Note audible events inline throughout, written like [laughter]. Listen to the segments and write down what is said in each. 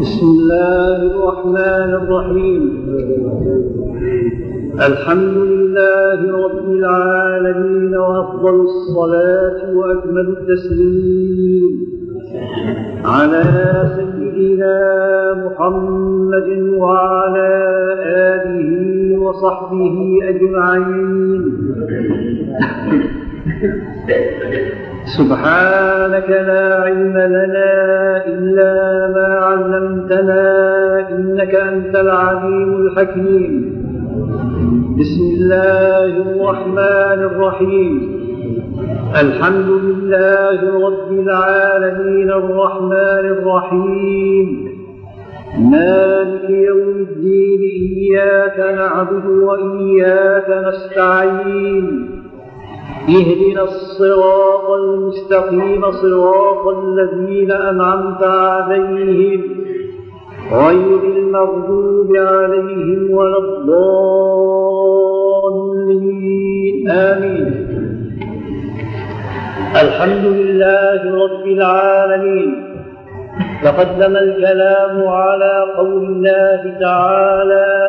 بسم الله الرحمن الرحيم الحمد لله رب العالمين وافضل الصلاه واكمل التسليم على سيدنا محمد وعلى اله وصحبه اجمعين سبحانك لا علم لنا إلا ما علمتنا إنك أنت العليم الحكيم. بسم الله الرحمن الرحيم. الحمد لله رب العالمين الرحمن الرحيم. مالك يوم الدين إياك نعبد وإياك نستعين. اهدنا الصراط المستقيم صراط الذين أنعمت عليهم غير المغضوب عليهم ولا الضالين. آمين. الحمد لله رب العالمين. تقدم الكلام على قول الله تعالى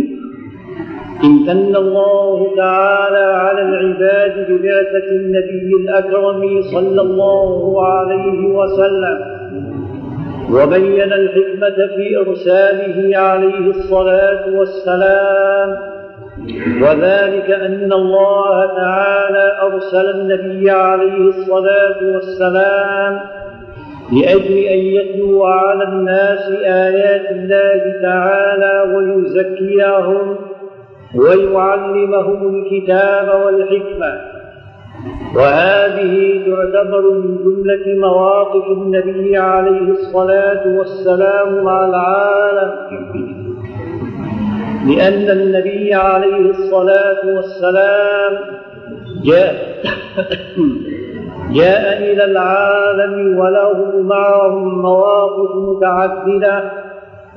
امتن الله تعالى على العباد ببعثة النبي الأكرم صلى الله عليه وسلم وبين الحكمة في إرساله عليه الصلاة والسلام وذلك أن الله تعالى أرسل النبي عليه الصلاة والسلام لأجل أن يتلو على الناس آيات الله تعالى ويزكيهم ويعلمهم الكتاب والحكمة. وهذه تعتبر من جملة مواقف النبي عليه الصلاة والسلام مع العالم. لأن النبي عليه الصلاة والسلام جاء [coughs] جاء إلى العالم وله معهم مواقف متعددة.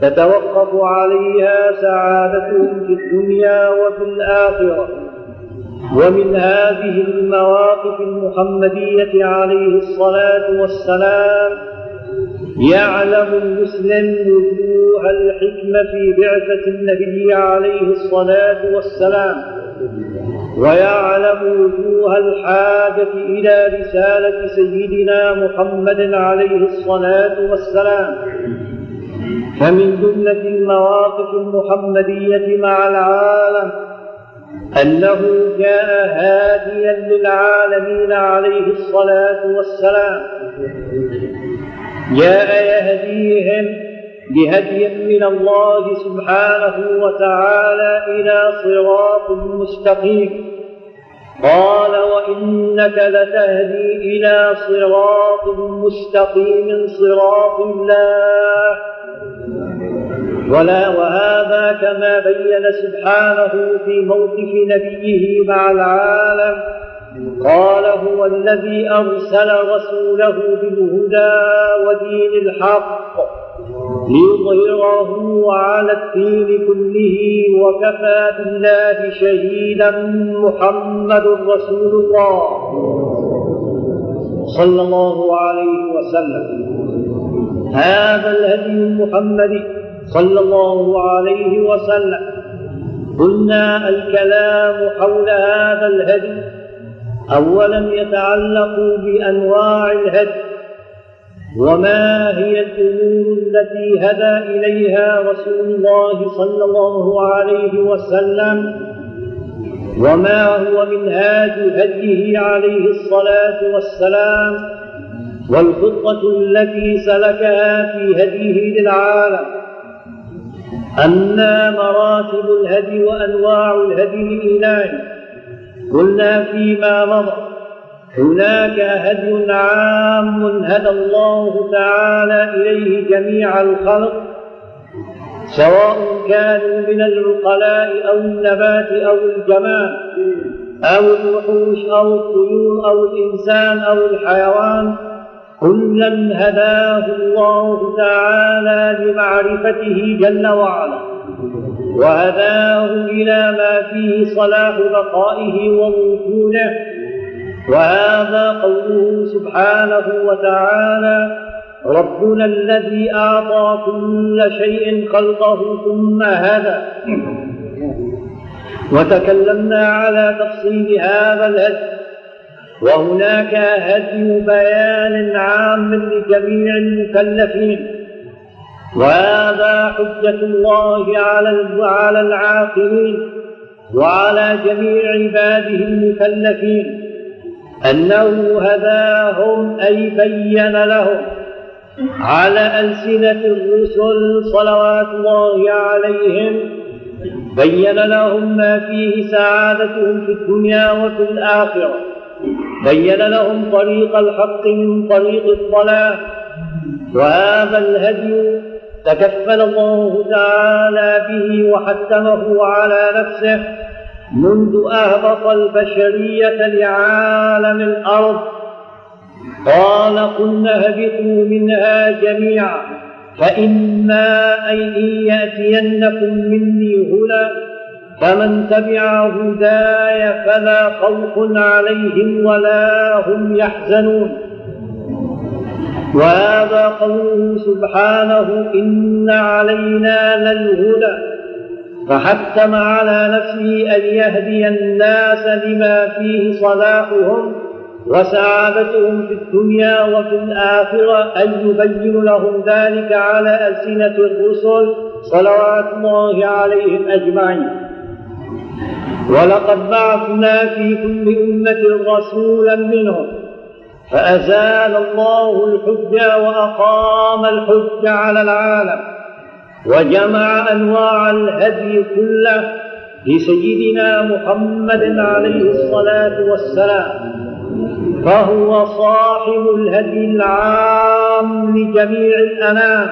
تتوقف عليها سعادتهم في الدنيا وفي الآخرة. ومن هذه المواقف المحمدية عليه الصلاة والسلام يعلم المسلم وجوه الحكمة في بعثة النبي عليه الصلاة والسلام. ويعلم وجوه الحاجة إلى رسالة سيدنا محمد عليه الصلاة والسلام. فمن جملة المواقف المحمدية مع العالم أنه جاء هاديا للعالمين عليه الصلاة والسلام. جاء يهديهم بهدي من الله سبحانه وتعالى إلى صراط مستقيم. قال وإنك لتهدي إلى صراط مستقيم صراط الله. ولا وهذا كما بين سبحانه في موقف نبيه مع العالم. قال هو الذي أرسل رسوله بالهدى ودين الحق ليظهره على الدين كله وكفى بالله شهيدا محمد رسول الله صلى الله عليه وسلم. هذا الهدي المحمدي صلى الله عليه وسلم. قلنا الكلام حول هذا الهدي. اولا يتعلق بأنواع الهدي. وما هي الأمور التي هدى إليها رسول الله صلى الله عليه وسلم؟ وما هو منهاج هديه عليه الصلاة والسلام؟ والخطة التي سلكها في هديه للعالم. أما مراتب الهدي وأنواع الهدي الإلهي قلنا فيما مضى. هناك هدي عام هدى الله تعالى إليه جميع الخلق. سواء كانوا من العقلاء أو النبات أو الجمال. أو الوحوش أو الطيور أو الإنسان أو الحيوان. كلا هداه الله تعالى لمعرفته جل وعلا. وهداه إلى ما فيه صلاح بقائه ووجوده وهذا قوله سبحانه وتعالى ربنا الذي أعطى كل شيء خلقه ثم هدى. وتكلمنا على تفصيل هذا الهدي. وهناك هدي بيان عام لجميع المكلفين. وهذا حجة الله على على العاقلين وعلى جميع عباده المكلفين. أنه هداهم أي بين لهم على ألسنة الرسل صلوات الله عليهم. بين لهم ما فيه سعادتهم في الدنيا وفي الآخرة. بين لهم طريق الحق من طريق الضلال. وهذا الهدي تكفل الله تعالى به وحتمه على نفسه منذ أهبط البشرية لعالم الأرض. قال قلنا اهبطوا منها جميعا فإما أن يأتينكم مني هدى فمن تبع هداي فلا خوف عليهم ولا هم يحزنون. وهذا قوله سبحانه إن علينا للهدى فحتم على نفسه أن يهدي الناس لما فيه صلاحهم وسعادتهم في الدنيا وفي الآخرة أن يبين لهم ذلك على ألسنة الرسل صلوات الله عليهم أجمعين. ولقد بعثنا في كل أمة رسولا منهم فأزال الله الحجة وأقام الحجة على العالم وجمع أنواع الهدي كله لسيدنا محمد عليه الصلاة والسلام فهو صاحب الهدي العام لجميع الأنام.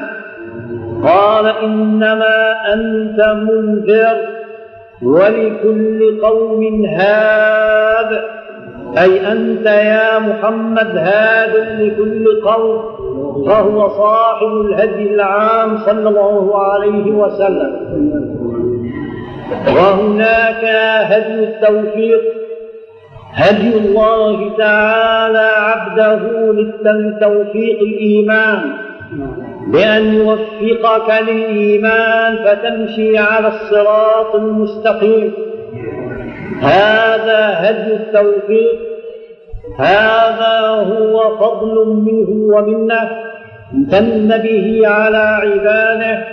قال إنما أنت منذر. ولكل قوم هاد. أي أنت يا محمد هاد لكل قوم فهو صاحب الهدي العام صلى الله عليه وسلم. وهناك هدي التوفيق. هدي الله تعالى عبده للتوفيق الإيمان. بأن يوفقك للإيمان فتمشي على الصراط المستقيم. هذا هدي التوفيق. هذا هو فضل منه ومنة. امتن به على عباده.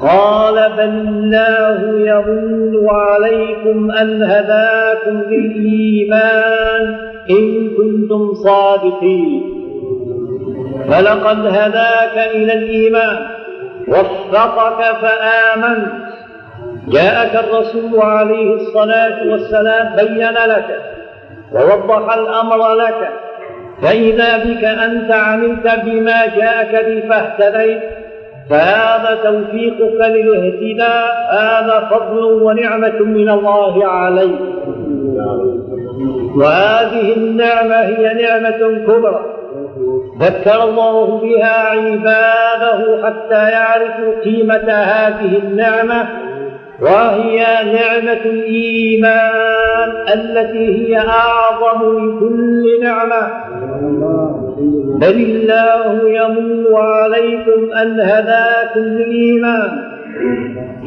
قال بل الله يمن عليكم أن هداكم للإيمان إن كنتم صادقين. فلقد هداك إلى الإيمان وفقك فآمنت. جاءك الرسول عليه الصلاة والسلام بين لك ووضح الأمر لك. فإذا بك أنت عملت بما جاءك به فاهتديت. فهذا توفيقك للاهتداء هذا فضل ونعمة من الله عليك. وهذه النعمة هي نعمة كبرى. ذكر الله بها عباده حتى يعرفوا قيمة هذه النعمة وهي نعمة الإيمان التي هي أعظم من كل نعمة. بل الله يمن عليكم أن هداكم للإيمان.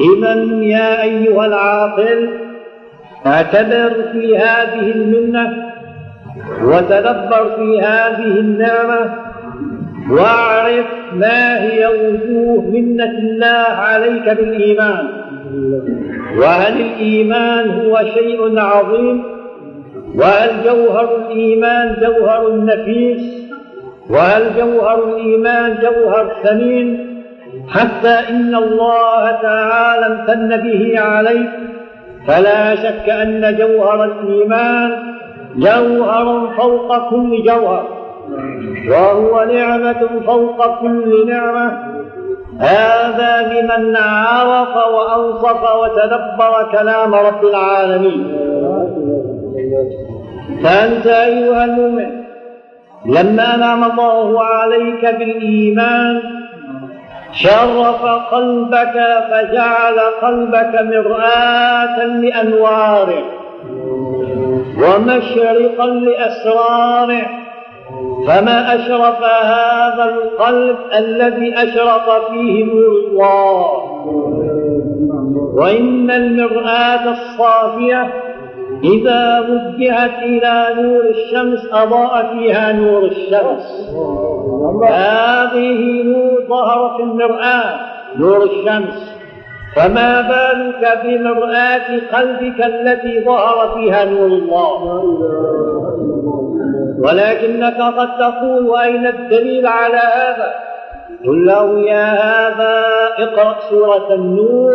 إذا يا أيها العاقل اعتبر في هذه المنة وتدبر في هذه النعمة واعرف ما هي وجوه منة الله عليك بالإيمان. وهل الإيمان هو شيء عظيم؟ وهل جوهر الإيمان جوهر نفيس؟ وهل جوهر الإيمان جوهر ثمين حتى إن الله تعالى امتن به عليك. فلا شك أن جوهر الإيمان جوهر فوق كل جوهر وهو نعمة فوق كل نعمة هذا لمن عرف وأنصف وتدبر كلام رب العالمين. فأنت أيها المؤمن لما أنعم الله عليك بالإيمان شرف قلبك فجعل قلبك مرآة لأنواره. ومشرقا لأسراره. فما أشرف هذا القلب الذي أشرق فيه نور الله. وإن المرآة الصافية إذا وجهت إلى نور الشمس أضاء فيها نور الشمس. هذه نور ظهر في المرآة نور الشمس. فما بالك بمرآة قلبك التي ظهر فيها نور الله ولكنك قد تقول أين الدليل على هذا قل له يا هذا اقرأ سورة النور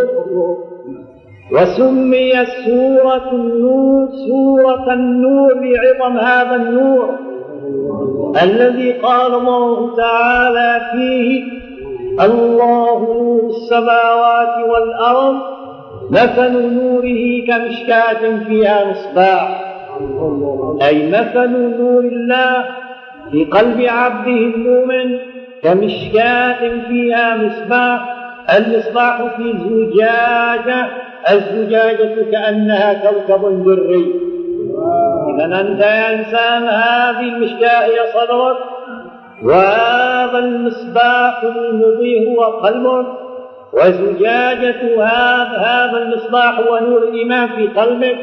وسميت سورة النور سورة النور لعظم هذا النور الذي قال الله تعالى فيه الله نور السماوات والأرض مثل نوره كمشكاة فيها مصباح. أي مثل نور الله في قلب عبده المؤمن كمشكاة فيها مصباح. المصباح في زجاجة الزجاجة كأنها كوكب دري. إذا أنت يا إنسان هذه المشكاة هي صدرك؟ وهذا المصباح المضيء هو قلبك وزجاجة هذا المصباح هو نور الإيمان في قلبك.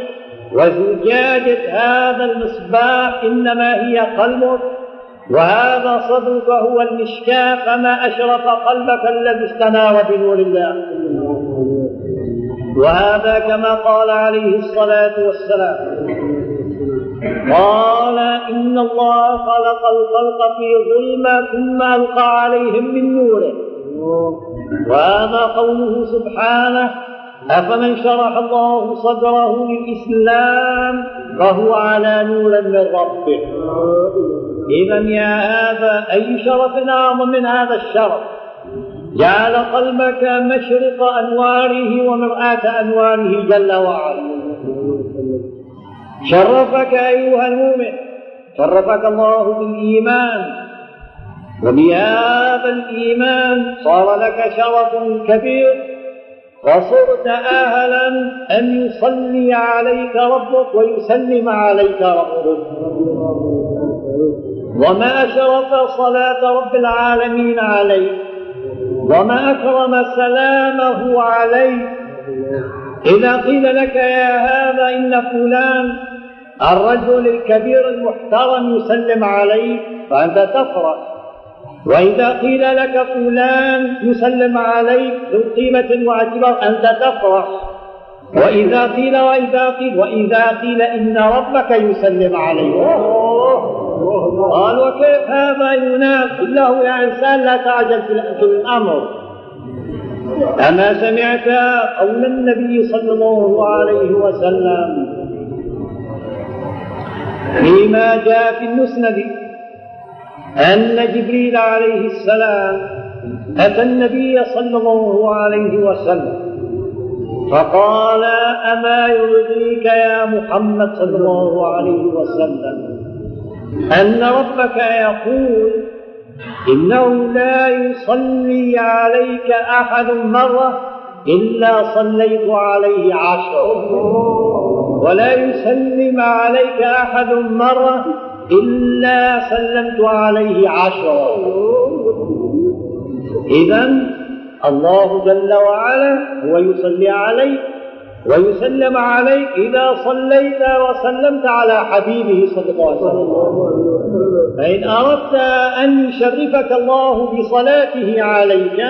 وزجاجة هذا المصباح إنما هي قلبك وهذا صدرك هو المشكاة فما أشرف قلبك الذي استنار بنور الله. وهذا كما قال عليه الصلاة والسلام. قال إن الله خلق الخلق في ظلمة ثم ألقى عليهم من نوره. وهذا قوله سبحانه أفمن شرح الله صدره للإسلام فهو على نور من ربه. إذا يا هذا أي شرف أعظم من هذا الشرف؟ جعل قلبك مشرق أنواره ومرآة أنواره جل وعلا. شرفك أيها المؤمن. شرفك الله بالإيمان. وبهذا الإيمان صار لك شرف كبير. وصرت أهلا أن يصلي عليك ربك ويسلم عليك ربك. وما أشرف صلاة رب العالمين عليك. وما أكرم سلامه عليك. إذا قيل لك يا هذا إن فلان الرجل الكبير المحترم يسلم عليك فأنت تفرح. وإذا قيل لك فلان يسلم عليك ذو قيمة واعتبار أنت تفرح. وإذا قيل وإذا قيل وإذا قيل إن ربك يسلم عليك. قال وكيف هذا ينافي له يا إنسان لا تعجل في الأمر. أما سمعت قول النبي صلى الله عليه وسلم فيما جاء في المسند أن جبريل عليه السلام أتى النبي صلى الله عليه وسلم فقال أما يرضيك يا محمد صلى الله عليه وسلم أن ربك يقول إنه لا يصلي عليك أحد مرة إلا صليت عليه عشر. ولا يسلم عليك أحد مرة إلا سلمت عليه عشرا إذا الله جل وعلا هو يصلي عليك ويسلم عليك إذا صليت وسلمت على حبيبه صلى الله. عليه وسلم فإن أردت أن يشرفك الله بصلاته عليك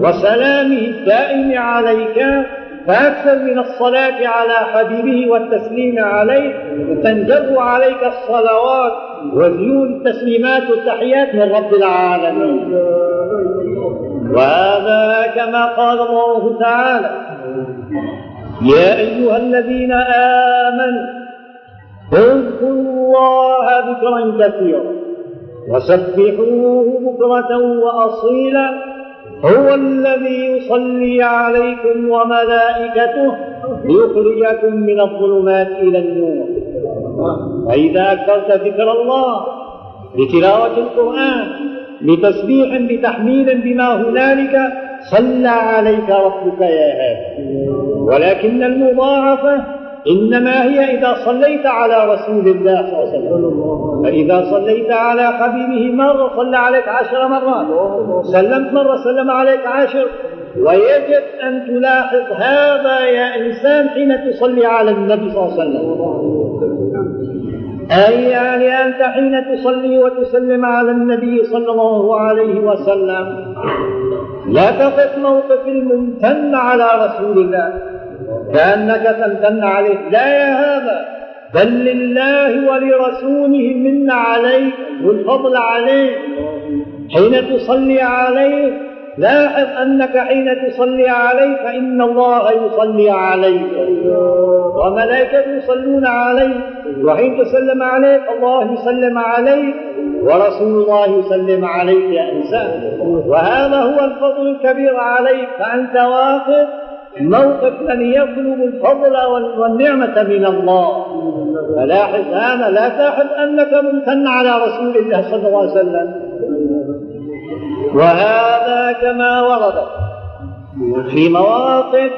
وسلامه الدائم عليك فأكثر من الصلاة على حبيبه والتسليم عليه تنجب عليك الصلوات وزيون التسليمات والتحيات من رب العالمين. وهذا كما قال الله تعالى يا أيها الذين آمنوا اذكروا الله ذكرا كثيرا وسبحوه بكرة وأصيلا هو الذي يصلي عليكم وملائكته ليخرجكم من الظلمات إلى النور. وإذا أكثرت ذكر الله بتلاوة القرآن بتسبيح بتحميل بما هنالك صلى عليك ربك يا هذا ولكن المضاعفة إنما هي إذا صليت على رسول الله صلى الله عليه وسلم. فإذا صليت على حبيبه مرة صلى عليك عشر مرات. سلمت مرة سلم عليك عشر. ويجب أن تلاحظ هذا يا إنسان حين تصلي على النبي صلى الله عليه وسلم. أي يعني أنت حين تصلي وتسلم على النبي صلى الله عليه وسلم. لا تقف موقف الممتن على رسول الله. كأنك تمتن عليه لا يا هذا. بل لله ولرسوله من عليك والفضل عليه حين تصلي عليه لاحظ أنك حين تصلي عليه فإن الله يصلي عليك. وملائكته يصلون عليك. وحين تسلم عليك الله يسلم عليك. ورسول الله يسلم عليك يا إنسان. وهذا هو الفضل الكبير عليك. فأنت واقف موقف من يطلب الفضل والنعمة من الله. فلاحظ هذا لا تلاحظ أنك ممتن على رسول الله صلى الله عليه وسلم. وهذا كما ورد في مواقف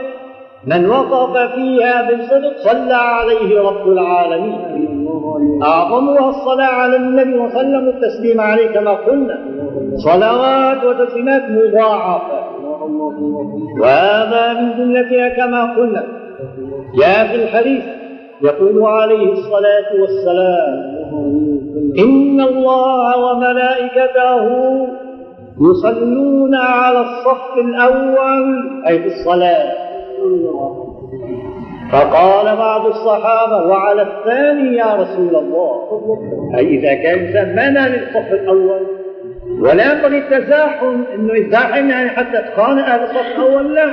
من وقف فيها بالصدق صلى عليه رب العالمين. أعظمها الصلاة على النبي وسلم التسليم عليه كما قلنا. صلوات وتسليمات مضاعفة. وهذا من جملتها كما قلنا. جاء في الحديث يقول عليه الصلاة والسلام إن الله وملائكته يصلون على الصف الأول أي في الصلاة. فقال بعض الصحابة وعلى الثاني يا رسول الله. أي إذا كان ما للصف الأول. ولا ينبغي التزاحم إنه يتزاحم يعني حتى تخانق أهل الصف الأول لا.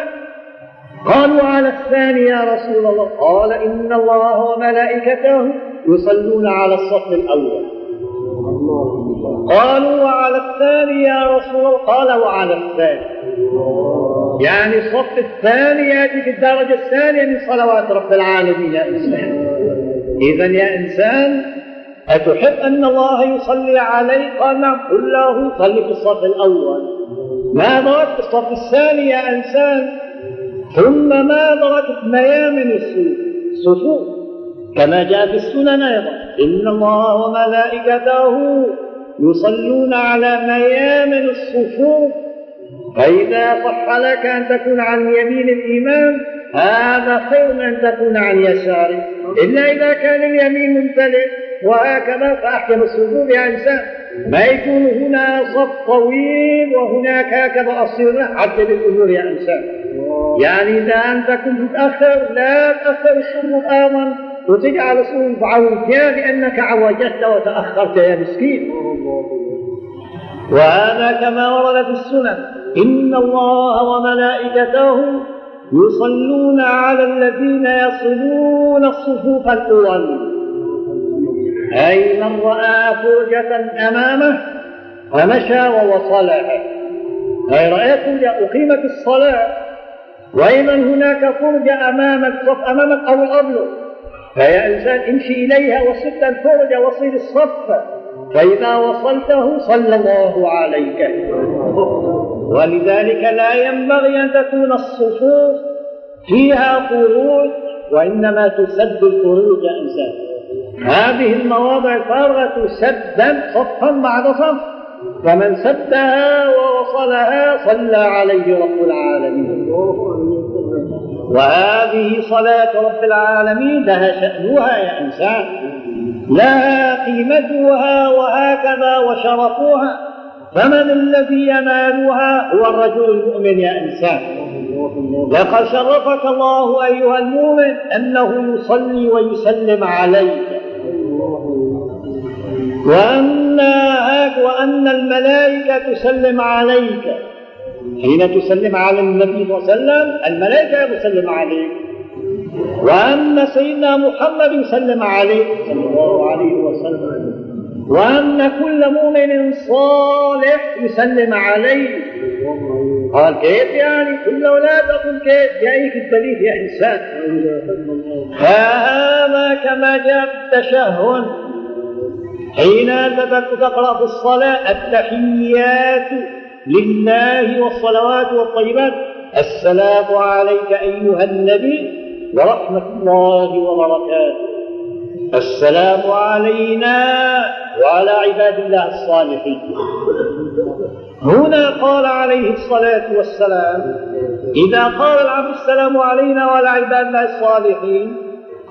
قالوا على الثاني يا رسول الله. قال إن الله وملائكته يصلون على الصف الأول. قالوا وعلى الثاني يا رسول الله. قال وعلى الثاني. يعني الصف الثاني يأتي في الدرجة الثانية من صلوات رب العالمين. يا انسان اذا يا إنسان أتحب أن الله يصلي عليك؟ قال نعم. قل له صلي في الصف الأول. ما دركت الصف الثاني يا إنسان؟ ثم ما دركت ميامن الصفوف كما جاء في السنن أيضا. إن الله وملائكته يصلون على ميامن الصفوف. فإذا صح لك أن تكون عن يمين الإمام هذا خير من أن تكون عن يساره. إلا إذا كان اليمين ممتلئ. وهكذا فأحكم الصفوف يا إنسان. ما يكون هنا صف طويل وهناك هكذا أصير عدل الأمور يا إنسان. يعني إذا أنت كنت متأخر لا تأخر الصفوف أيضا وتجعل الصفوف عوجة لأنك عوجت وتأخرت يا مسكين. وهذا كما ورد في السنن. إن الله وملائكته يصلون على الذين يصلون الصفوف الأول. أي من رأى فرجة أمامه فمشى ووصلها. أي فرجة أقيمت الصلاة. وإذا هناك فرجة أمام الصف أمامك أو الأرض. فيا إنسان امشي إليها وسد الفرجة وصل الصف. فإذا وصلته صلى الله عليك. ولذلك لا ينبغي أن تكون الصفوف فيها فروج وإنما تسد الفروج يا إنسان. هذه المواضع الفارغة سدا صفا بعد صف فمن سدها ووصلها صلى عليه رب العالمين. وهذه صلاة رب العالمين لها شأنها يا إنسان. لها قيمتها وهكذا وشرفها. فمن الذي ينالها هو الرجل المؤمن يا إنسان. لقد شرفك الله أيها المؤمن أنه يصلي ويسلم عليك. وأن وأن الملائكة تسلم عليك. حين تسلم على النبي صلى الله عليه وسلم الملائكة تسلم عليك. وأن سيدنا محمد يسلم عليك. صلى الله عليه وسلم. وأن كل مؤمن صالح يسلم عليه. قال كيف يعني كل لا تقل كيف؟ جايك الدليل يا إنسان. فهذا كما جاء التشهد. حين تقرأ في الصلاة التحيات لله والصلوات والطيبات. السلام عليك أيها النبي ورحمة الله وبركاته. السلام علينا وعلى عباد الله الصالحين. هنا قال عليه الصلاة والسلام إذا قال العبد السلام علينا وعلى عباد الله الصالحين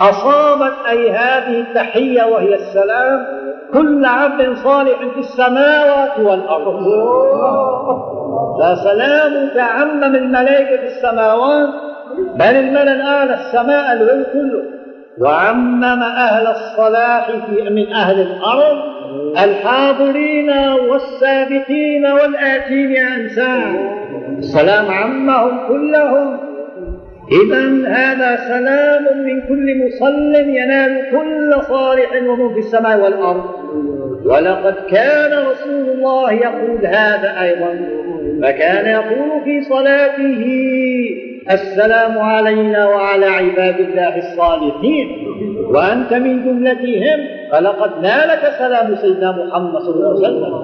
أصابت أي هذه التحية وهي السلام كل عبد صالح في السماوات والأرض. فسلامك عمم الملائكة في السماوات بل الملأ الأعلى السماء العلو كله. وعمم أهل الصلاح من أهل الأرض الحاضرين والسابقين والآتين عن ساعة. السلام عمهم كلهم. إذا هذا سلام من كل مصل ينال كل صالح ومن في السماء والأرض. ولقد كان رسول الله يقول هذا أيضا. فكان يقول في صلاته السلام علينا وعلى عباد الله الصالحين. وأنت من جملتهم. فلقد نالك سلام سيدنا محمد صلى الله عليه وسلم.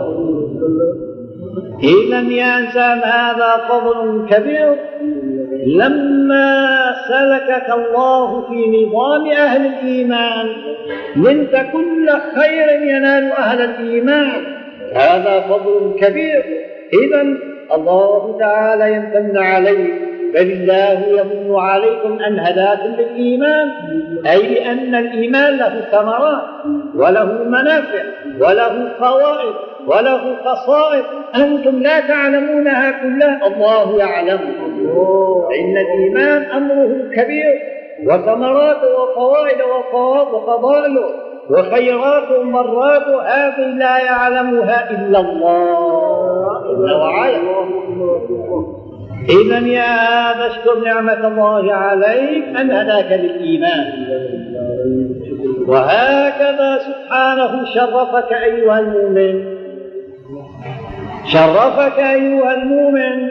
إذا يا إنسان هذا فضل كبير. لما سلكك الله في نظام أهل الإيمان منت كل خير ينال أهل الإيمان. هذا فضل كبير. إذا الله تعالى يمتن عليك. بل الله يمن عليكم أن هداكم للإيمان أي أن الإيمان له ثمرات وله منافع وله فوائد وله خصائص. أنتم لا تعلمونها كلها. الله يعلم. إن الإيمان أمره كبير وثمراته وفوائد وفضائله وخيرات ومرات هذه لا يعلمها إلا الله. إلا وعلم إذا يا هذا اشكر نعمة الله عليك أن هداك للإيمان وهكذا سبحانه شرفك أيها المؤمن. شرفك أيها المؤمن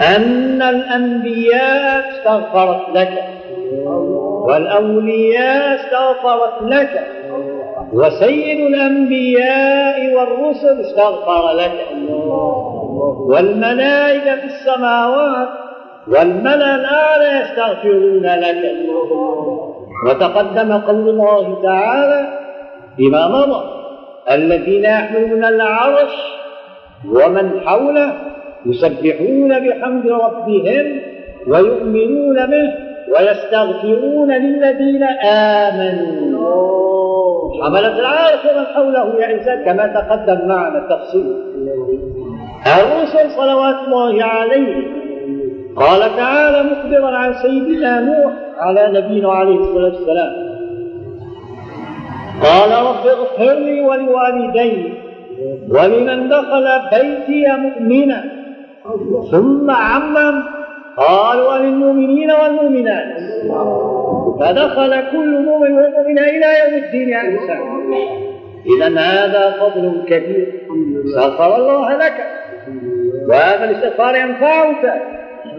أن الأنبياء استغفرت لك والأولياء استغفرت لك وسيد الأنبياء والرسل استغفر لك. والملائكة في السماوات والملأ الأعلى يستغفرون لك. وتقدم قول الله تعالى بما مضى الذين يحملون العرش ومن حوله يسبحون بحمد ربهم ويؤمنون به ويستغفرون للذين آمنوا. حملة العرش ومن حوله إنسان كما تقدم معنا التفصيل. الرسل صلوات الله عليه. قال تعالى مخبرا عن سيدنا نوح على نبينا عليه الصلاة والسلام. قال رب اغفر لي ولوالدي ولمن دخل بيتي مؤمنا. ثم عمم قال وللمؤمنين والمؤمنات. فدخل كل مؤمن ومؤمن إلى يوم الدين يا إنسان. إذا هذا فضل كبير. استغفر الله لك. وهذا الاستغفار ينفعك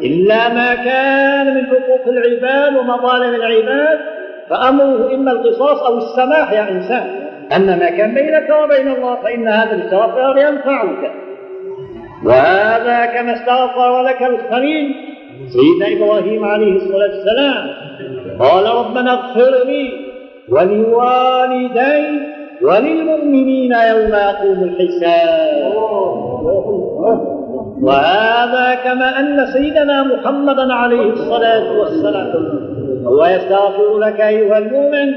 إلا ما كان من حقوق العباد ومظالم العباد فأمره إما القصاص أو السماح يا إنسان. أن ما كان بينك وبين الله فإن هذا الاستغفار ينفعك. وهذا كما استغفر لك الخليل سيدنا إبراهيم عليه الصلاة والسلام قال ربنا اغفر لي ولوالدي وللمؤمنين يوم يقوم الحساب. وهذا كما أن سيدنا محمدا عليه الصلاة والسلام هو يستغفر لك أيها المؤمن.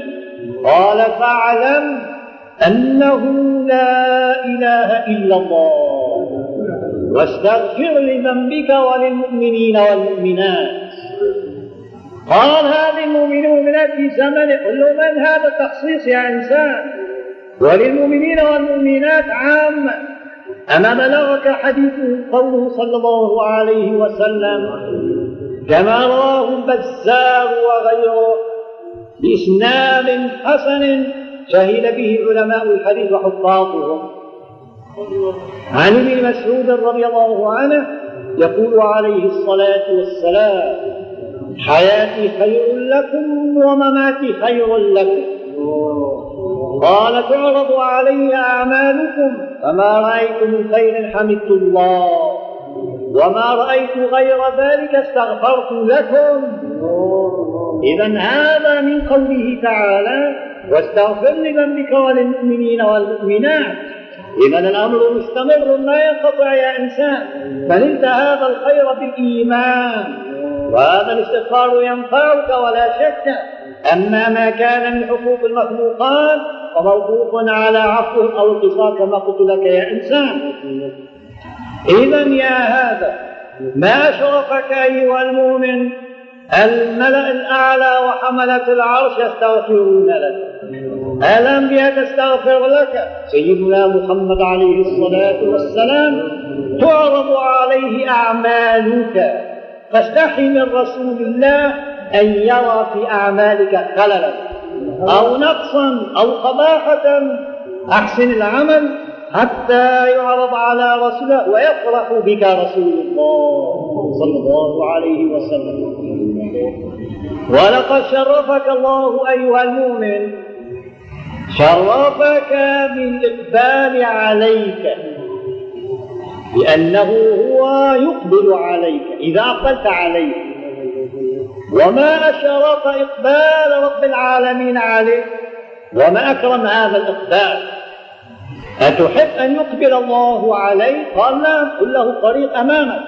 قال فاعلم أنه لا إله إلا الله واستغفر لذنبك وللمؤمنين والمؤمنات. قال هذه والمؤمنات في زمن قل له من هذا التخصيص يا إنسان. وللمؤمنين والمؤمنات عامة أما بلغك حديث قوله صلى الله عليه وسلم كما رواه البزار وغيره بإسناد حسن شهد به علماء الحديث وحفاظهم عن ابن مسعود رضي الله عنه يقول عليه الصلاة والسلام حياتي خير لكم ومماتي خير لكم. قال تعرض علي أعمالكم فما رأيت من خير حمدت الله وما رأيت غير ذلك استغفرت لكم. إذا هذا من قوله تعالى واستغفر لذنبك وللمؤمنين والمؤمنات. إذا الأمر مستمر لا ينقطع يا إنسان. فنلت هذا الخير بالإيمان. وهذا الاستغفار ينفعك ولا شك. أما ما كان من حقوق المخلوقات فموقوف على عفو أو القصاص كما قلت لك يا إنسان. إذا يا هذا ما شرفك أيها المؤمن؟ الملأ الأعلى وحملة العرش يستغفرون لك الأنبياء تستغفر لك؟ سيدنا محمد عليه الصلاة والسلام تعرض عليه أعمالك. فاستحي من رسول الله أن يرى في أعمالك خللا أو نقصا أو قباحة. أحسن العمل حتى يعرض على رسوله ويفرح بك رسول الله صلى الله عليه وسلم. ولقد شرفك الله أيها المؤمن شرفك بالإقبال عليك لأنه هو يقبل عليك إذا أقبلت عليه وما أشرف إقبال رب العالمين عليك وما أكرم هذا الإقبال. أتحب أن يقبل الله عليك قال نعم قل له الطريق أمامك.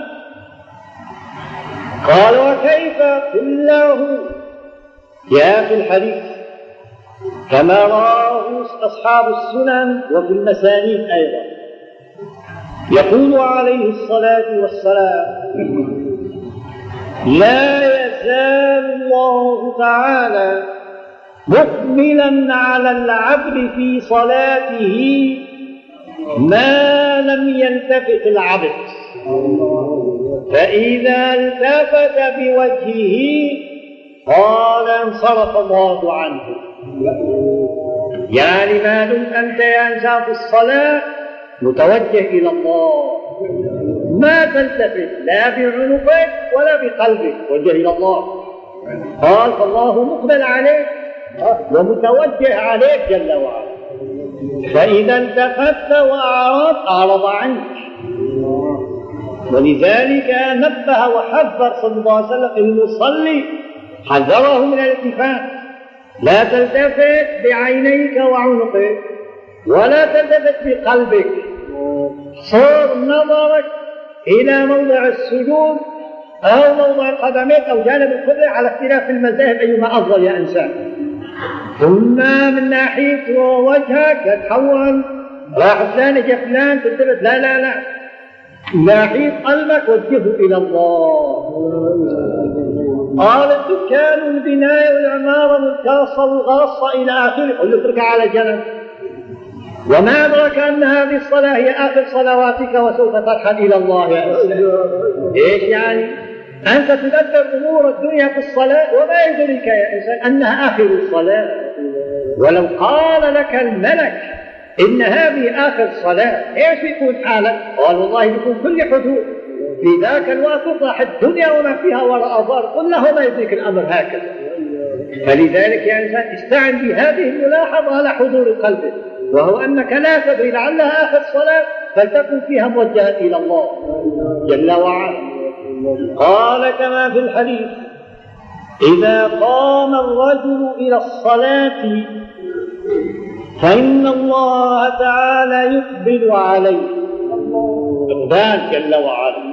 قال وكيف؟ قل له يا في الحديث كما رواه أصحاب السنن وفي المسانيد أيضا. يقول عليه الصلاة والسلام لا يزال الله تعالى مقبلا على العبد في صلاته ما لم يلتفت العبد. فإذا التفت بوجهه قال انصرف الله عنه. يعني ما دمت أنت يا إنسان في الصلاة؟ متوجه إلى الله. ما تلتفت لا بعنقك ولا بقلبك وجه إلى الله. قال فالله مقبل عليك ومتوجه عليك جل وعلا. فإذا التفت وأعرض أعرض عنك. ولذلك نبه وحذر صلى الله عليه وسلم المصلي حذره من الالتفات. لا تلتفت بعينيك وعنقك ولا تلتفت بقلبك. صار نظرك إلى موضع السجود أو موضع القدمين أو جانب القبلة على اختلاف المذاهب أيما أفضل يا إنسان؟ ثم من ناحية وجهك تتحول راح فلان جا فلان تلتفت لا لا لا. ناحية قلبك وجهه إلى الله. قال الدكان والبناية والعمارة والكاسة والغاصة إلى آخره. قل اتركها على جنب. وما أدرك أن هذه الصلاة هي آخر صلواتك وسوف ترحل إلى الله يا إيش يعني؟ أنت تدبر أمور الدنيا في الصلاة وما يدرك يا إنسان أنها آخر الصلاة. ولو قال لك الملك إن هذه آخر صلاة إيش بيكون حالك؟ قال والله بيكون كل حدود. في ذاك الوقت تطرح الدنيا وما فيها وراء ظهر قل له ما يدرك الأمر هكذا. فلذلك يا إنسان استعن بهذه الملاحظة على حضور قلبك. وهو أنك لا تدري لعلها آخر صلاة فلتكن فيها موجهة إلى الله جل وعلا. قال كما في الحديث إذا قام الرجل إلى الصلاة فإن الله تعالى يقبل عليه. إقبال جل وعلا.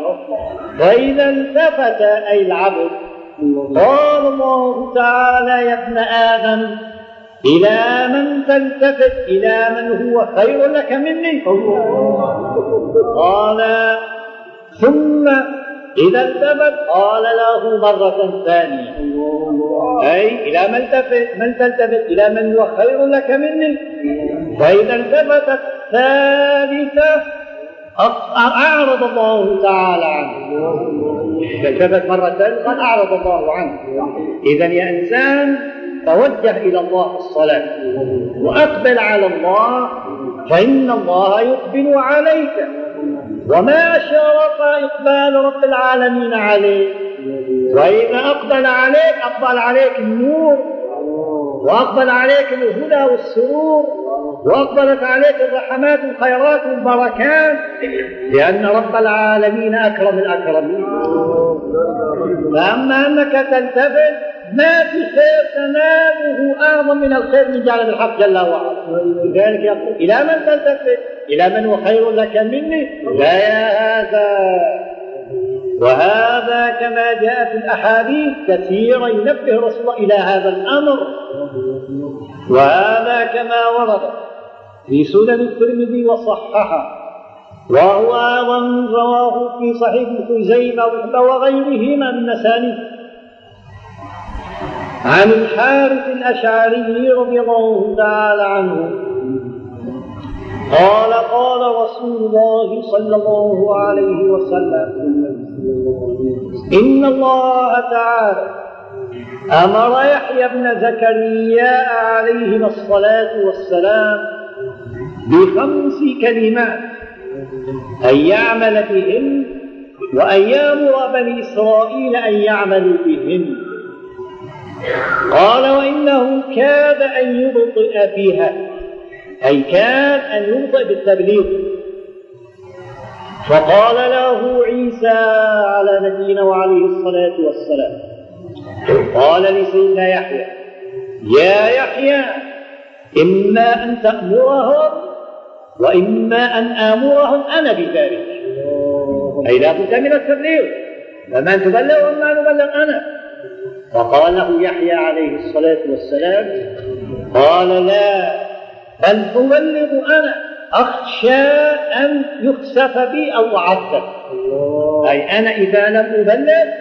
فإذا التفت أي العبد قال الله تعالى يا ابن آدم إلى من تلتفت إلى من هو خير لك مني قال ثم إذا التفت قال له مرة ثانية. أي إلى من تلتفت من تلتفت إلى من هو خير لك مني فإذا التفتت ثالثة أعرض الله تعالى عنه. التفت مرة ثالثة قال أعرض الله عنه. إذا يا إنسان توجه إلى الله الصلاة. وأقبل على الله فإن الله يقبل عليك. وما أشرف إقبال رب العالمين عليه وإذا أقبل عليك أقبل عليك النور. وأقبل عليك الهدى والسرور. وأقبلت عليك الرحمات والخيرات والبركات. لأن رب العالمين أكرم الأكرمين. فأما أنك تلتفت ما في خير تناله أعظم من الخير من جانب الحق جل وعلا. لذلك يقول إلى من تلتفت؟ إلى من هو خير لك مني؟ لا يا هذا. وهذا كما جاء في الأحاديث كثيرا ينبه رسول إلى هذا الأمر. وهذا كما ورد في سنن الترمذي وصححه. وهو أيضا رواه في صحيح خزيمة وغيرهما من مسانيد. عن الحارث الأشعري رضي الله تعالى عنه. قال قال رسول الله صلى الله عليه وسلم إن الله تعالى أمر يحيى بن زكريا عليهما الصلاة والسلام بخمس كلمات أن يعمل بهن وأن يأمر بني إسرائيل أن يعملوا بهن قال وإنه كاد أن يبطئ بها أي كاد أن يبطئ بالتبليغ. فقال له عيسى على نبينا وعليه الصلاة والسلام قال لسيدنا يحيى يا يحيى إما أن تأمرهم وإما أن آمرهم أنا بذلك. أي لا بد من التبليغ فمن تبلغ وما نبلغ أنا. فقال له يحيى عليه الصلاة والسلام قال لا بل أبلغ أنا أخشى أن يخسف بي أو أعذب. أي أنا إذا لم أبلغ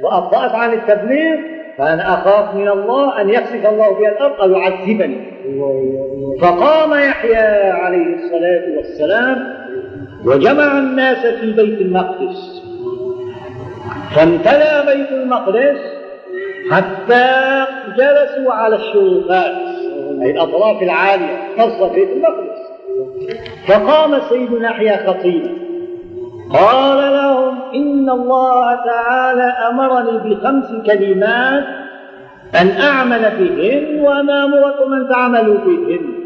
وأبطأت عن التبليغ فأنا أخاف من الله أن يخسف الله بي الأرض أو يعذبني. فقام يحيى عليه الصلاة والسلام وجمع الناس في بيت المقدس. فامتلأ بيت المقدس حتى جلسوا على الشرفات أي الأطراف العالية نص بيت المقدس. فقام سيدنا يحيى خطيبا. قال لهم إن الله تعالى أمرني بخمس كلمات أن أعمل بهن وما أمركم أن تعملوا بهن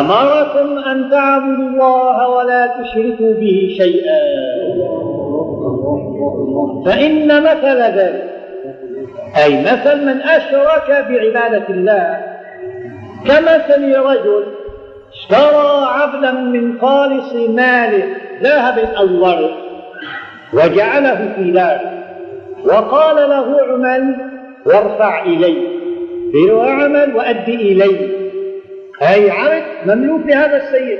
أمركم أن تعبدوا الله ولا تشركوا به شيئا. فإن مثل ذلك أي مثل من أشرك بعبادة الله. كمثل رجل اشترى عبدا من خالص ماله ذهب أو ورق وجعله في داره وقال له اعمل وارفع إلي في عمل وأدي إلي. أي عبد مملوك لهذا السيد.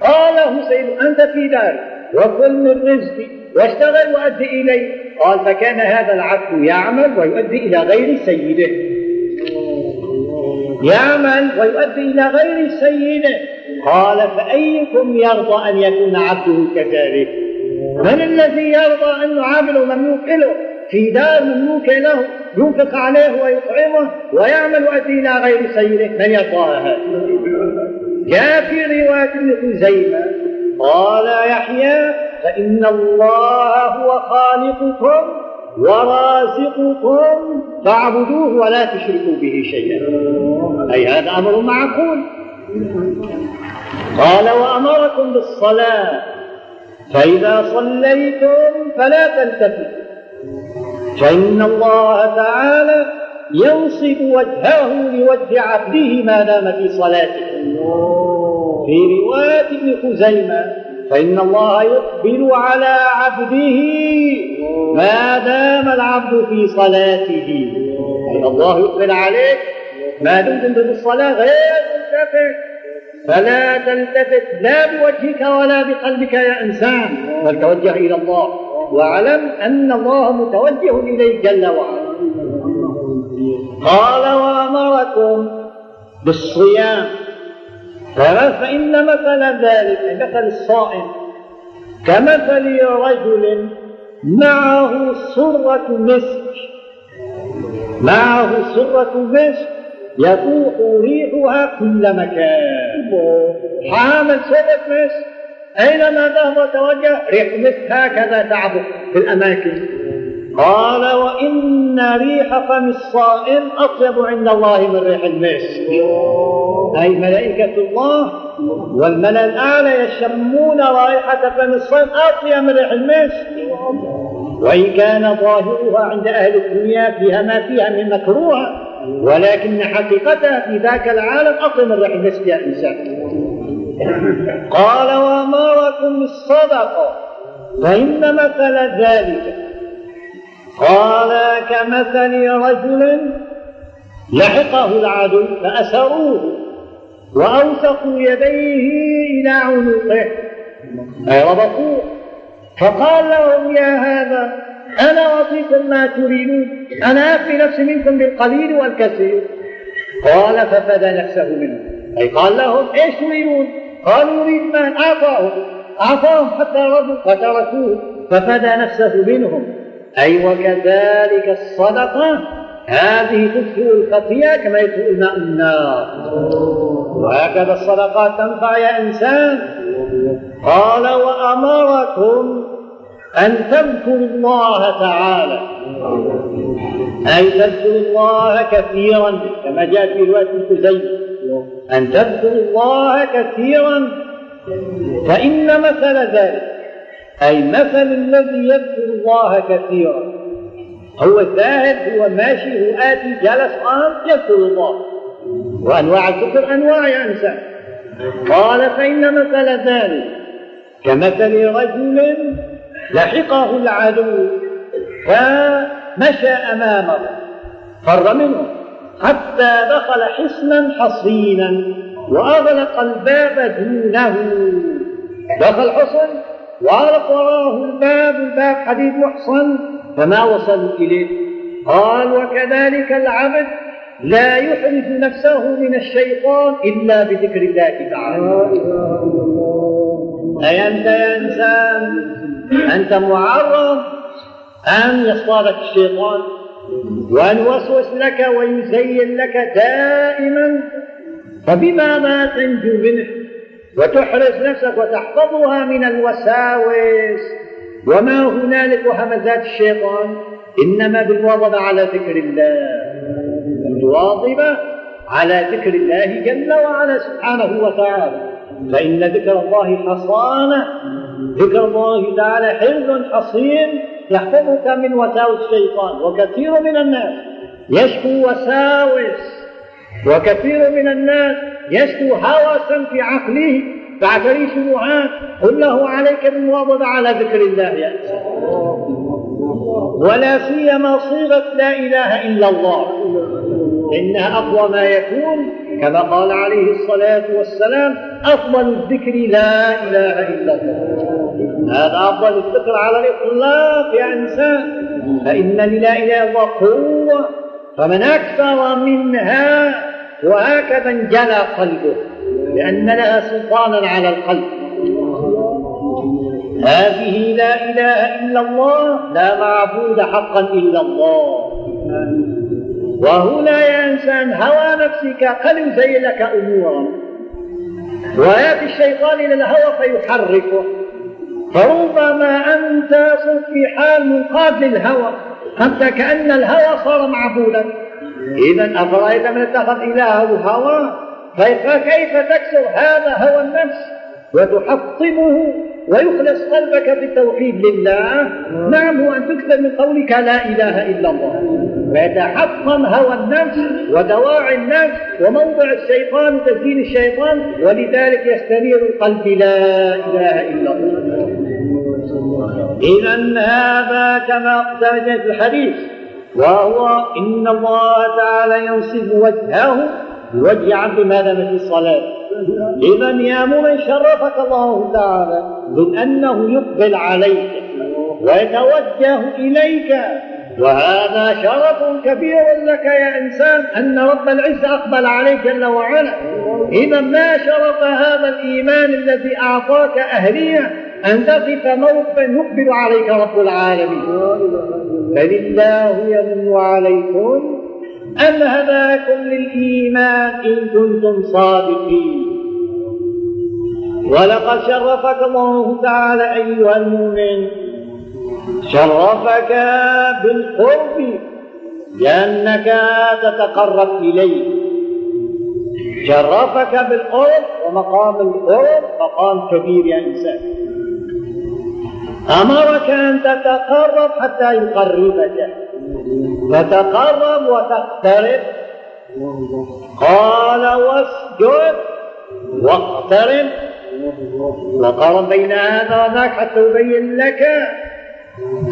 قال له سيد أنت في داري وكل من رزقي. واشتغل وأدي إلي قال فكان هذا العبد يعمل ويؤدي إلى غير سيده. يعمل ويؤدي إلى غير سيده. قال فأيكم يرضى أن يكون عبده كذلك؟ من الذي يرضى أن عامل مملوك له في دار مملوك له ينفق عليه ويطعمه ويعمل ويؤدي إلى غير سيده. من يرضى هذا؟ جاء في رواية ابن قال يحيى فإن الله هو خالقكم ورازقكم فاعبدوه ولا تشركوا به شيئا. أي هذا أمر معقول. قال وأمركم بالصلاة. فإذا صليتم فلا تلتفتوا. فإن الله تعالى ينصب وجهه لوجه عبده ما دام في صلاته. في رواية ابن خزيمة فإن الله يقبل على عبده ما دام العبد في صلاته. أي الله يقبل عليك ما دمت الصلاة غير ملتفت فلا تلتفت لا بوجهك ولا بقلبك يا إنسان. بل توجه إلى الله. واعلم أن الله متوجه إليك جل وعلا. قال وأمركم بالصيام. فإن مثل ذلك مثل الصائم كمثل رجل معه سرة مسك معه سرة مسك يفوح ريحها كل مكان. حامل سرة مسك أينما ذهب وتوجه ريح المسك هكذا تعبق في الأماكن. قال وإن ريح فم الصائم أطيب عند الله من ريح المسك أي ملائكة الله والملأ الأعلى يشمون رائحة فم الصائم أطيب من ريح المسك وإن كان ظاهرها عند أهل الدنيا فيها ما فيها من مكروه ولكن حقيقتها في ذاك العالم أطيب من ريح المسك يا إنسان. قال وأمركم بالصدقة؟ فإن مثل ذلك قال كمثل رجل لحقه العدو فأسروه وأوثقوا يديه إلى عنقه أي ربطوه. فقال لهم يا هذا أنا أعطيكم ما تريدون أنا أفي نفسي منكم بالقليل والكثير. قال ففدى نفسه منه. أي قال لهم إيش تريدون؟ قالوا نريد مال أعطاهم. أعطاهم حتى رضوا فتركوه ففدى نفسه منهم. أي وكذلك الصدقة. هذه تدخل الخطيئة كما يدخل الماء النار. وهكذا الصدقات تنفع يا إنسان. قال وأمركم أن تذكروا الله تعالى. أي تذكروا الله كثيرا كما جاء في رواية الكزي أن تذكروا الله كثيرا فإن مثل ذلك. أي مثل الذي يذكر الله كثيرا. هو الذاهب هو ماشي هو آتي جلس قام يذكر الله. وأنواع الذكر أنواع يا إنسان. قال فإن مثل ذلك كمثل رجل لحقه العدو فمشى أمامه فر منه حتى دخل حصنا حصينا وأغلق الباب دونه. دخل حصن؟ وأغلق وراه الباب الباب حديد محصن فما وصلوا إليه. قال وكذلك العبد لا يحرز نفسه من الشيطان إلا بذكر الله تعالى. أي أنت يا إنسان أنت معرض أن يصطادك الشيطان وأن يوسوس لك ويزين لك دائما فبماذا تنجو منه وتحرز نفسك وتحفظها من الوساوس. وما هنالك همزات الشيطان؟ إنما بالواظبة على ذكر الله. الواظبة على ذكر الله جل وعلا سبحانه وتعالى. فإن ذكر الله حصانة. ذكر الله تعالى حفظ حصين يحفظك من وساوس الشيطان. وكثير من الناس يشكو وساوس. وكثير من الناس يشكو هوسا في عقله فاعتري شبهات. قل له عليك بالمواظبة على ذكر الله. يا ولا سيما صيغة لا إله إلا الله. إنها أقوى ما يكون كما قال عليه الصلاة والسلام أفضل الذكر لا إله إلا الله. هذا أفضل الذكر على الإطلاق يا إنسان. فإن لا إله إلا الله قوة فمن أكثر منها وهكذا انجلى قلبه لأن لها سلطانا على القلب. هذه لا إله إلا الله لا معبود حقا إلا الله. وهنا يا إنسان هوى نفسك قد يزين لك أمورا. ويأتي الشيطان إلى الهوى فيحركه. فربما أنت في حال منقاد للهوى أنت كأن الهوى صار معبودا. إذا أفرأيت من اتخذ إلهه هوى؟ فكيف تكسر هذا هوى النفس وتحطمه ويخلص قلبك بالتوحيد لله؟ نعم هو أن تكثر من قولك لا إله إلا الله. ويتحطم هوى النفس ودواعي النفس وموضع الشيطان وتزيين الشيطان ولذلك يستنير القلب لا إله إلا الله. إذا هذا كما في الحديث. وهو إن الله تعالى ينصب وجهه بوجه عبد ما في الصلاة إذا يا من شرفك الله تعالى من أنه يقبل عليك ويتوجه إليك. وهذا شرف كبير لك يا إنسان أن رب العزة أقبل عليك جل وعلا. إذا ما شرف هذا الإيمان الذي أعطاك أهلية أن تقف موقفا يقبل عليك رب العالمين. بل الله يمن عليكم أن هداكم للإيمان إن كنتم صادقين. ولقد شرفك الله تعالى أيها المؤمن. شرفك بالقرب لأنك تتقرب إليه. شرفك بالقرب ومقام القرب مقام كبير يا إنسان. أمرك أن تتقرب حتى يقربك. تتقرب وتقترب. قال واسجد واقترب. وقارن بين هذا وذاك حتى يبين لك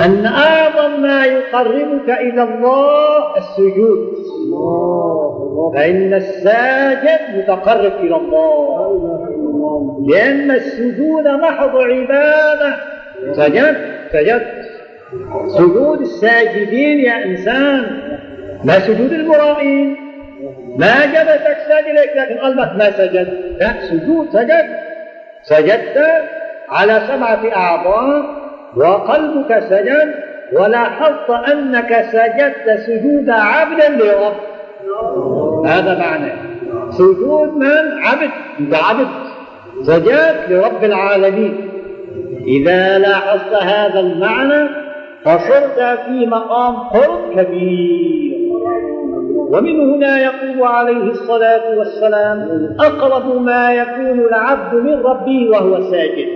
أن أعظم ما يقربك إلى الله السجود. فإن الساجد متقرب إلى الله. لأن السجود محض عبادة. سجدت سجدت سجود الساجدين يا إنسان. ما سجود المرائين ما جبتك ساجدك لكن قلبك ما سجد. لا سجود سجدت سجدت على سبعة أعضاء وقلبك سجد ولاحظت أنك سجدت سجود عبد لرب. هذا معنى. سجود من؟ عبد. بعبد سجدت لرب العالمين. إذا لاحظت هذا المعنى فصرت في مقام قرب كبير. ومن هنا يقول عليه الصلاة والسلام أقرب ما يكون العبد من ربه وهو ساجد.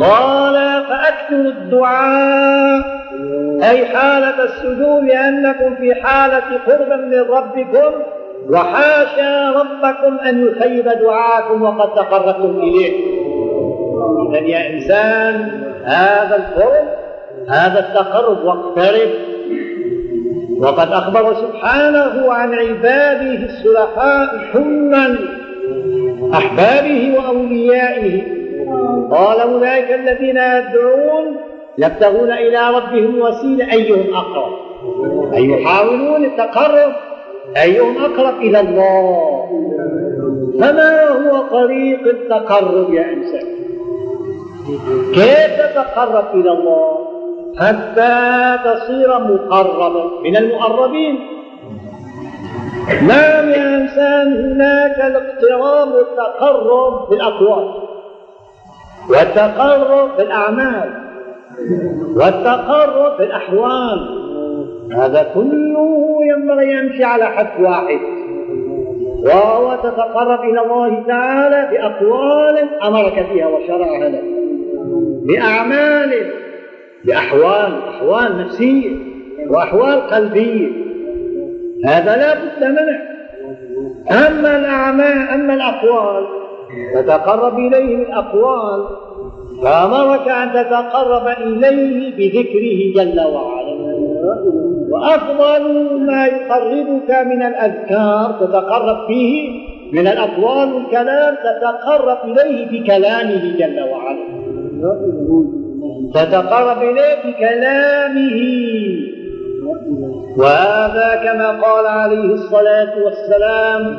قال فأكثر الدعاء. أي حالة السجود لأنكم في حالة قرب من ربكم وحاشا ربكم أن يخيب دعاءكم وقد تقربتم إليه. إذا يا إنسان هذا القرب هذا التقرب واقترب. وقد أخبر سبحانه عن عباده الصلحاء حما أحبابه وأوليائه. قال أولئك الذين يدعون يبتغون إلى ربهم وسيلة أيهم أقرب؟ أي يحاولون التقرب؟ أيهم أقرب إلى الله؟ فما هو طريق التقرب يا إنسان؟ كيف تتقرب إلى الله؟ حتى تصير مقربا من المقربين. نعم يا إنسان هناك الاقتراب والتقرب بالأقوال والتقرب بالأعمال والتقرب بالأحوال هذا كله ينبغي يمشي على حد واحد وهو تتقرب إلى الله تعالى بأقوال أمرك فيها وشرعها لك. بأعمال بأحوال أحوال نفسية وأحوال قلبية. هذا لا بد منه. أما الأعمال أما الأقوال تتقرب إليه بالأقوال فأمرك أن تتقرب إليه بذكره جل وعلا. وأفضل ما يقربك من الأذكار تتقرب فيه من الأقوال والكلام تتقرب إليه بكلامه جل وعلا. تتقرب إليه بكلامه. وهذا كما قال عليه الصلاة والسلام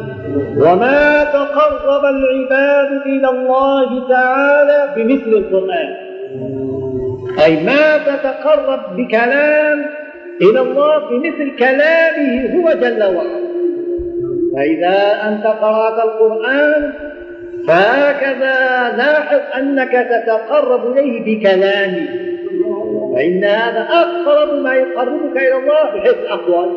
وما تقرب العباد إلى الله تعالى بمثل القرآن. أي ما تتقرب بكلام إلى الله بمثل كلامه هو جل وعلا. فإذا أنت قرأت القرآن فهكذا لاحظ أنك تتقرب إليه بكلامه فإن هذا أقرب ما يقربك إلى الله بحيث الأقوال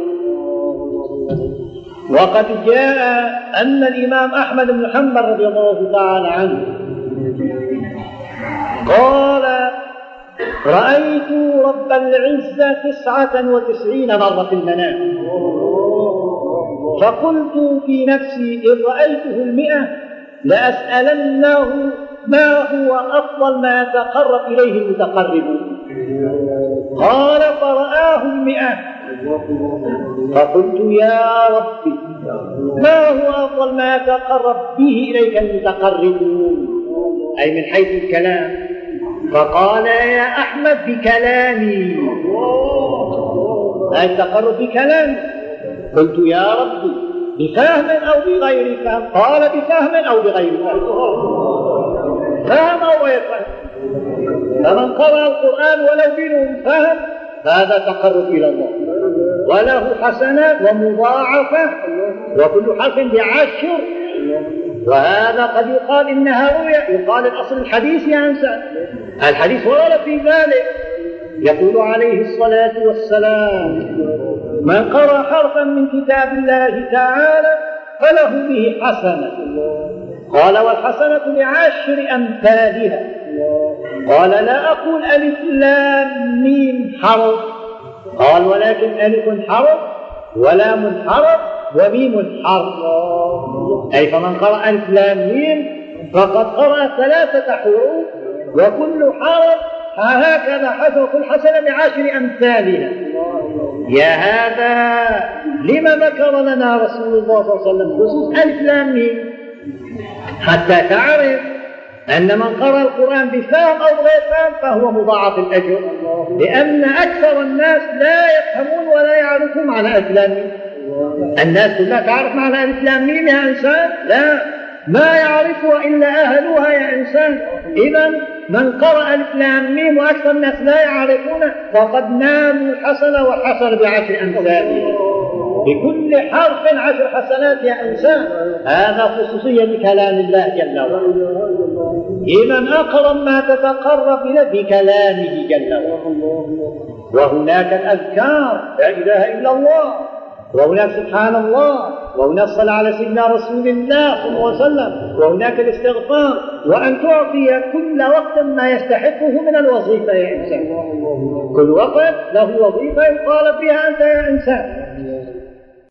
وقد جاء أن الإمام أحمد بن حنبل رضي الله تعالى عنه قال رأيت رب العزة تسعة وتسعين مرة في المنام. فقلت في نفسي إن رأيته المئة لأسألنه ما هو أفضل ما يتقرب إليه المتقربون قال فرآه المئة. فقلت يا ربي ما هو أفضل ما يتقرب به إليك المتقربون أي من حيث الكلام. فقال يا أحمد بكلامي. أي التقرب بكلامي؟ قلت يا ربي. بفهم أو بغير فهم. قال بفهم أو بغير فهم. فهم أو غير فهم. فمن قرأ القرآن ولو بدون فهم فهذا تقرب إلى الله. وله حسنات ومضاعفة وكل حرف بعشر. وهذا قد يقال إنها رؤيا يقال الأصل الحديث يا إنسان. الحديث ورد في ذلك. يقول عليه الصلاة والسلام من قرأ حرفا من كتاب الله تعالى فله به حسنة. قال والحسنة بعشر أمثالها. قال لا أقول ألف لام ميم حرف. قال ولكن ألف حرف ولام حرف وميم حرف. أي فمن قرأ ألف لام ميم فقد قرأ ثلاثة حروف وكل حرف هكذا حسن كل حسنة بعشر أمثالها. يا هذا لما ذكر لنا رسول الله صلى الله عليه وسلم خصوص ألف لام حتى تعرف أن من قرأ القرآن بفهم أو غير فهم فهو مضاعف الأجر لأن أكثر الناس لا يفهمون ولا يعرفون معنى ألف لام الناس كلها تعرف معنى ألف لام يا إنسان؟ لا. ما يعرفها إلا أهلها يا إنسان. إذا من قرأ الإسلام ميم وأكثر الناس لا يعرفونه فقد نالوا الحسنة وحسن بعشر أمثاله بكل حرف عشر حسنات يا إنسان. هذا خصوصية بكلام الله جل وعلا. إذا أقرب ما تتقرب إليه بكلامه جل وعلا. وهناك الأذكار. لا إله إلا الله. وهناك سبحان الله وهناك الصلاة على سيدنا رسول الله صلى الله عليه وسلم وهناك الاستغفار وأن تعطي كل وقت ما يستحقه من الوظيفة يا إنسان. كل وقت له وظيفة يقال فيها أنت يا إنسان.